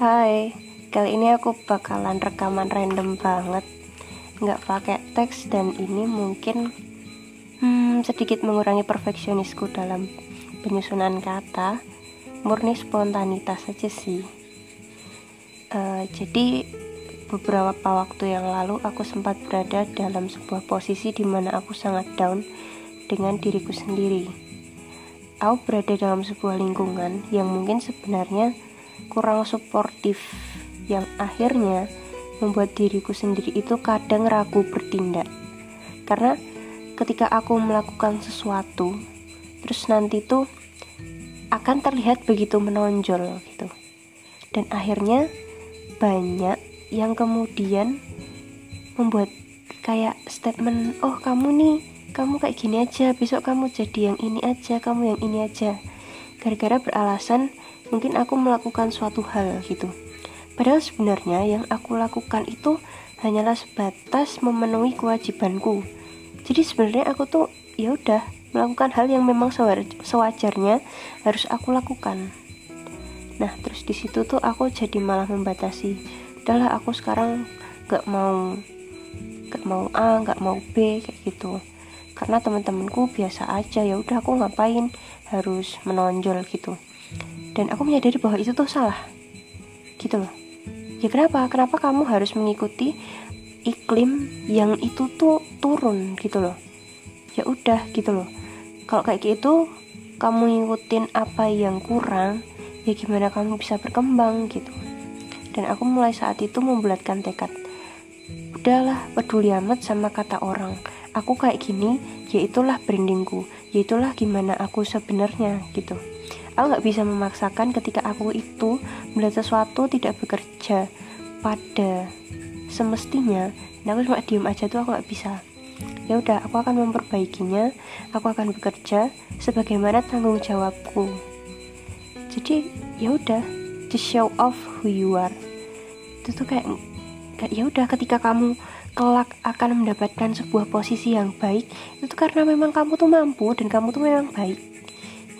Hai, kali ini aku bakalan rekaman random banget. Nggak pakai teks dan ini mungkin hmm, sedikit mengurangi perfeksionisku dalam penyusunan kata. Murni spontanitas saja sih. Uh, Jadi beberapa waktu yang lalu aku sempat berada dalam sebuah posisi di mana aku sangat down dengan diriku sendiri. Aku berada dalam sebuah lingkungan yang mungkin sebenarnya kurang suportif yang akhirnya membuat diriku sendiri itu kadang ragu bertindak. Karena ketika aku melakukan sesuatu terus nanti tuh akan terlihat begitu menonjol gitu. Dan akhirnya banyak yang kemudian membuat kayak statement oh kamu nih kamu kayak gini aja besok kamu jadi yang ini aja kamu yang ini aja. Gara-gara beralasan mungkin aku melakukan suatu hal gitu. Padahal sebenarnya yang aku lakukan itu hanyalah sebatas memenuhi kewajibanku. Jadi sebenarnya aku tuh ya udah melakukan hal yang memang sewajarnya harus aku lakukan. Nah terus di situ tuh aku jadi malah membatasi. Udahlah aku sekarang gak mau gak mau A gak mau B kayak gitu. Karena teman-temanku biasa aja ya udah aku ngapain harus menonjol gitu dan aku menyadari bahwa itu tuh salah. Gitu loh. Ya kenapa? Kenapa kamu harus mengikuti iklim yang itu tuh turun? Gitu loh. Ya udah gitu loh. Kalau kayak gitu kamu ngikutin apa yang kurang ya gimana kamu bisa berkembang gitu. Dan aku mulai saat itu membulatkan tekad udahlah peduli amat sama kata orang. Aku kayak gini ya itulah brandingku. Ya itulah gimana aku sebenarnya gitu aku nggak bisa memaksakan ketika aku itu melihat sesuatu tidak bekerja pada semestinya. Dan aku cuma diem aja tuh aku nggak bisa. Ya udah aku akan memperbaikinya. Aku akan bekerja sebagaimana tanggung jawabku. Jadi ya udah just show off who you are. Itu tuh kayak kayak ya udah ketika kamu kelak akan mendapatkan sebuah posisi yang baik itu karena memang kamu tuh mampu dan kamu tuh memang baik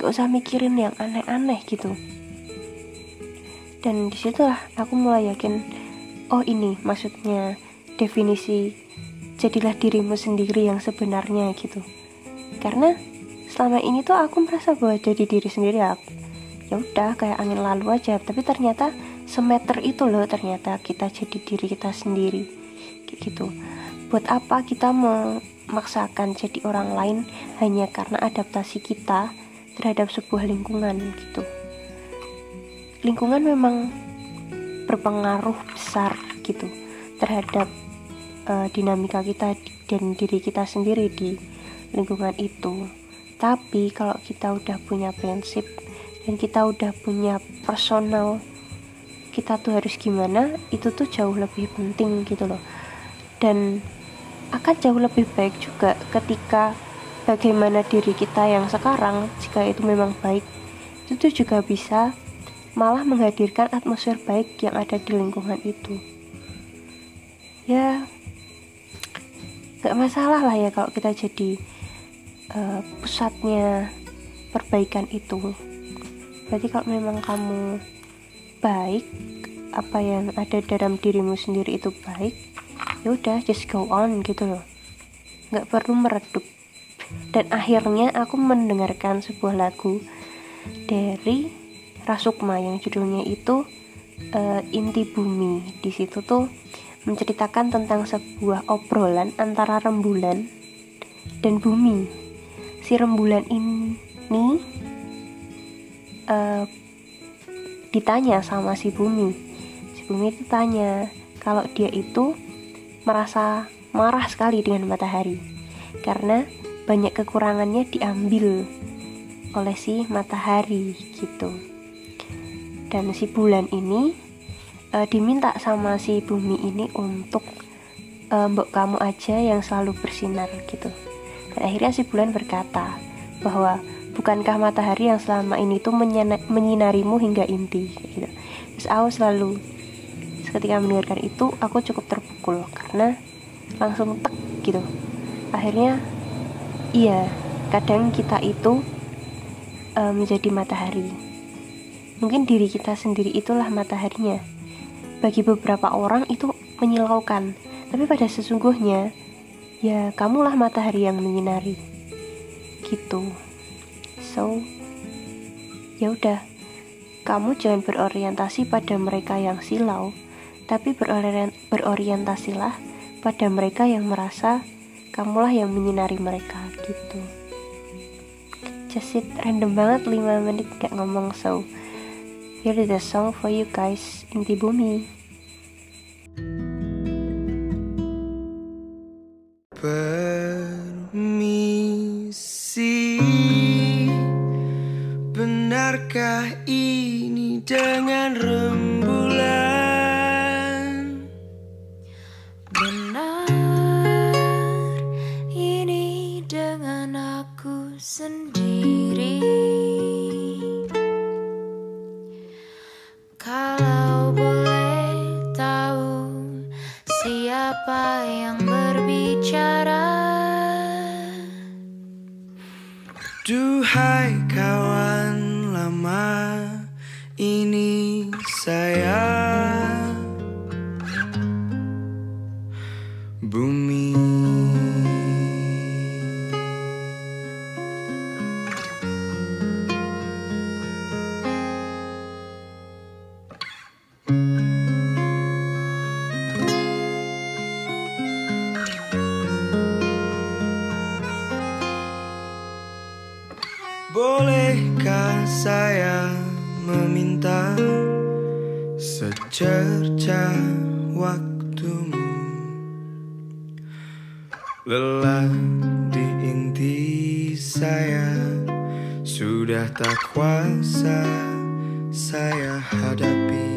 gak usah mikirin yang aneh-aneh gitu. Dan di situlah aku mulai yakin oh ini maksudnya definisi jadilah dirimu sendiri yang sebenarnya gitu. Karena selama ini tuh aku merasa bahwa jadi diri sendiri aku ya udah kayak angin lalu aja. Tapi ternyata semeter itu loh ternyata kita jadi diri kita sendiri. Kayak gitu. Buat apa kita memaksakan jadi orang lain hanya karena adaptasi kita terhadap sebuah lingkungan gitu. Lingkungan memang berpengaruh besar gitu terhadap uh, dinamika kita dan diri kita sendiri di lingkungan itu. Tapi kalau kita udah punya prinsip dan kita udah punya personal kita tuh harus gimana itu tuh jauh lebih penting gitu loh. Dan akan jauh lebih baik juga ketika bagaimana diri kita yang sekarang jika itu memang baik itu juga bisa malah menghadirkan atmosfer baik yang ada di lingkungan itu. Ya gak masalah lah ya kalau kita jadi uh, pusatnya perbaikan itu. Berarti kalau memang kamu baik apa yang ada dalam dirimu sendiri itu baik ya udah just go on gitu loh. Nggak perlu meredup dan akhirnya aku mendengarkan sebuah lagu dari Rasukma yang judulnya itu uh, Inti Bumi. Di situ tuh menceritakan tentang sebuah obrolan antara rembulan dan bumi. Si rembulan ini uh, ditanya sama si bumi. Si bumi itu tanya kalau dia itu merasa marah sekali dengan matahari karena banyak kekurangannya diambil oleh si matahari gitu. Dan si bulan ini e, diminta sama si bumi ini untuk e, mbok kamu aja yang selalu bersinar gitu. Dan akhirnya si bulan berkata bahwa bukankah matahari yang selama ini tuh menyinarimu hingga inti? Gitu. Terus aku selalu ketika mendengarkan itu aku cukup terpukul karena langsung tek gitu. Akhirnya Iya, kadang kita itu uh, menjadi matahari. Mungkin diri kita sendiri itulah mataharinya. Bagi beberapa orang itu menyilaukan, tapi pada sesungguhnya ya kamulah matahari yang menyinari. Gitu. So, ya udah. Kamu jangan berorientasi pada mereka yang silau, tapi berorientasilah pada mereka yang merasa kamulah yang menyinari mereka gitu. Just it random banget 5 menit gak ngomong so here is the song for you guys inti bumi Duhai kawan lama Ini saya secerca waktumu. Lelah di inti saya. Sudah tak kuasa saya hadapi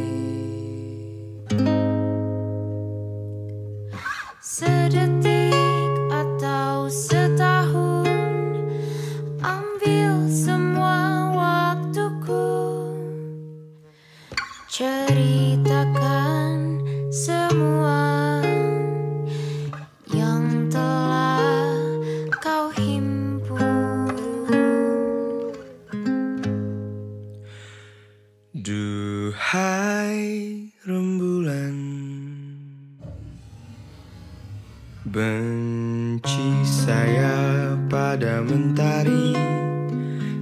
Duhai rembulan. Benci saya pada mentari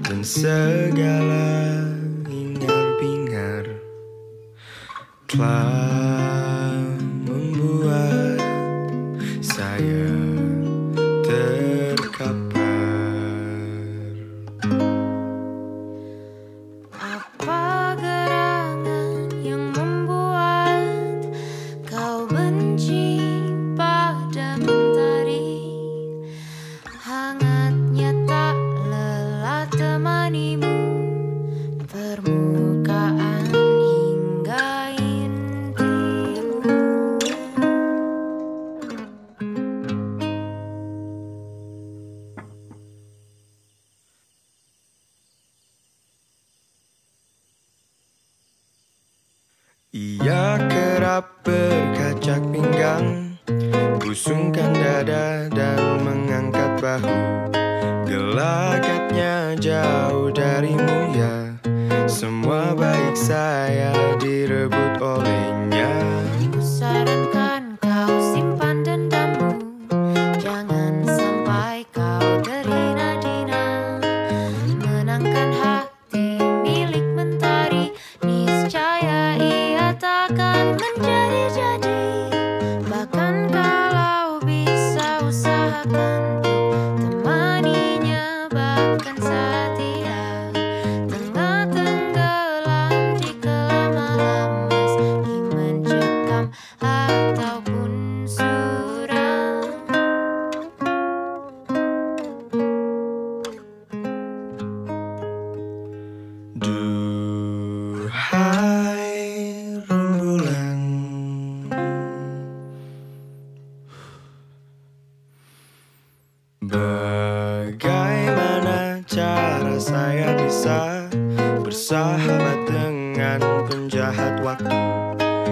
Dan segala hingar-bingar Telah membuat saya temanimu Permukaan hingga intimu. Ia kerap berkacak pinggang Busungkan dada dan mengangkat bahu Gelagatnya jauh darimu ya. Semua baik saya direbut olehnya saya bisa bersahabat dengan penjahat waktu.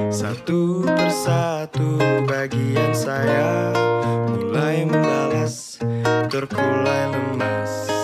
Satu persatu bagian saya mulai membalas terkulai lemas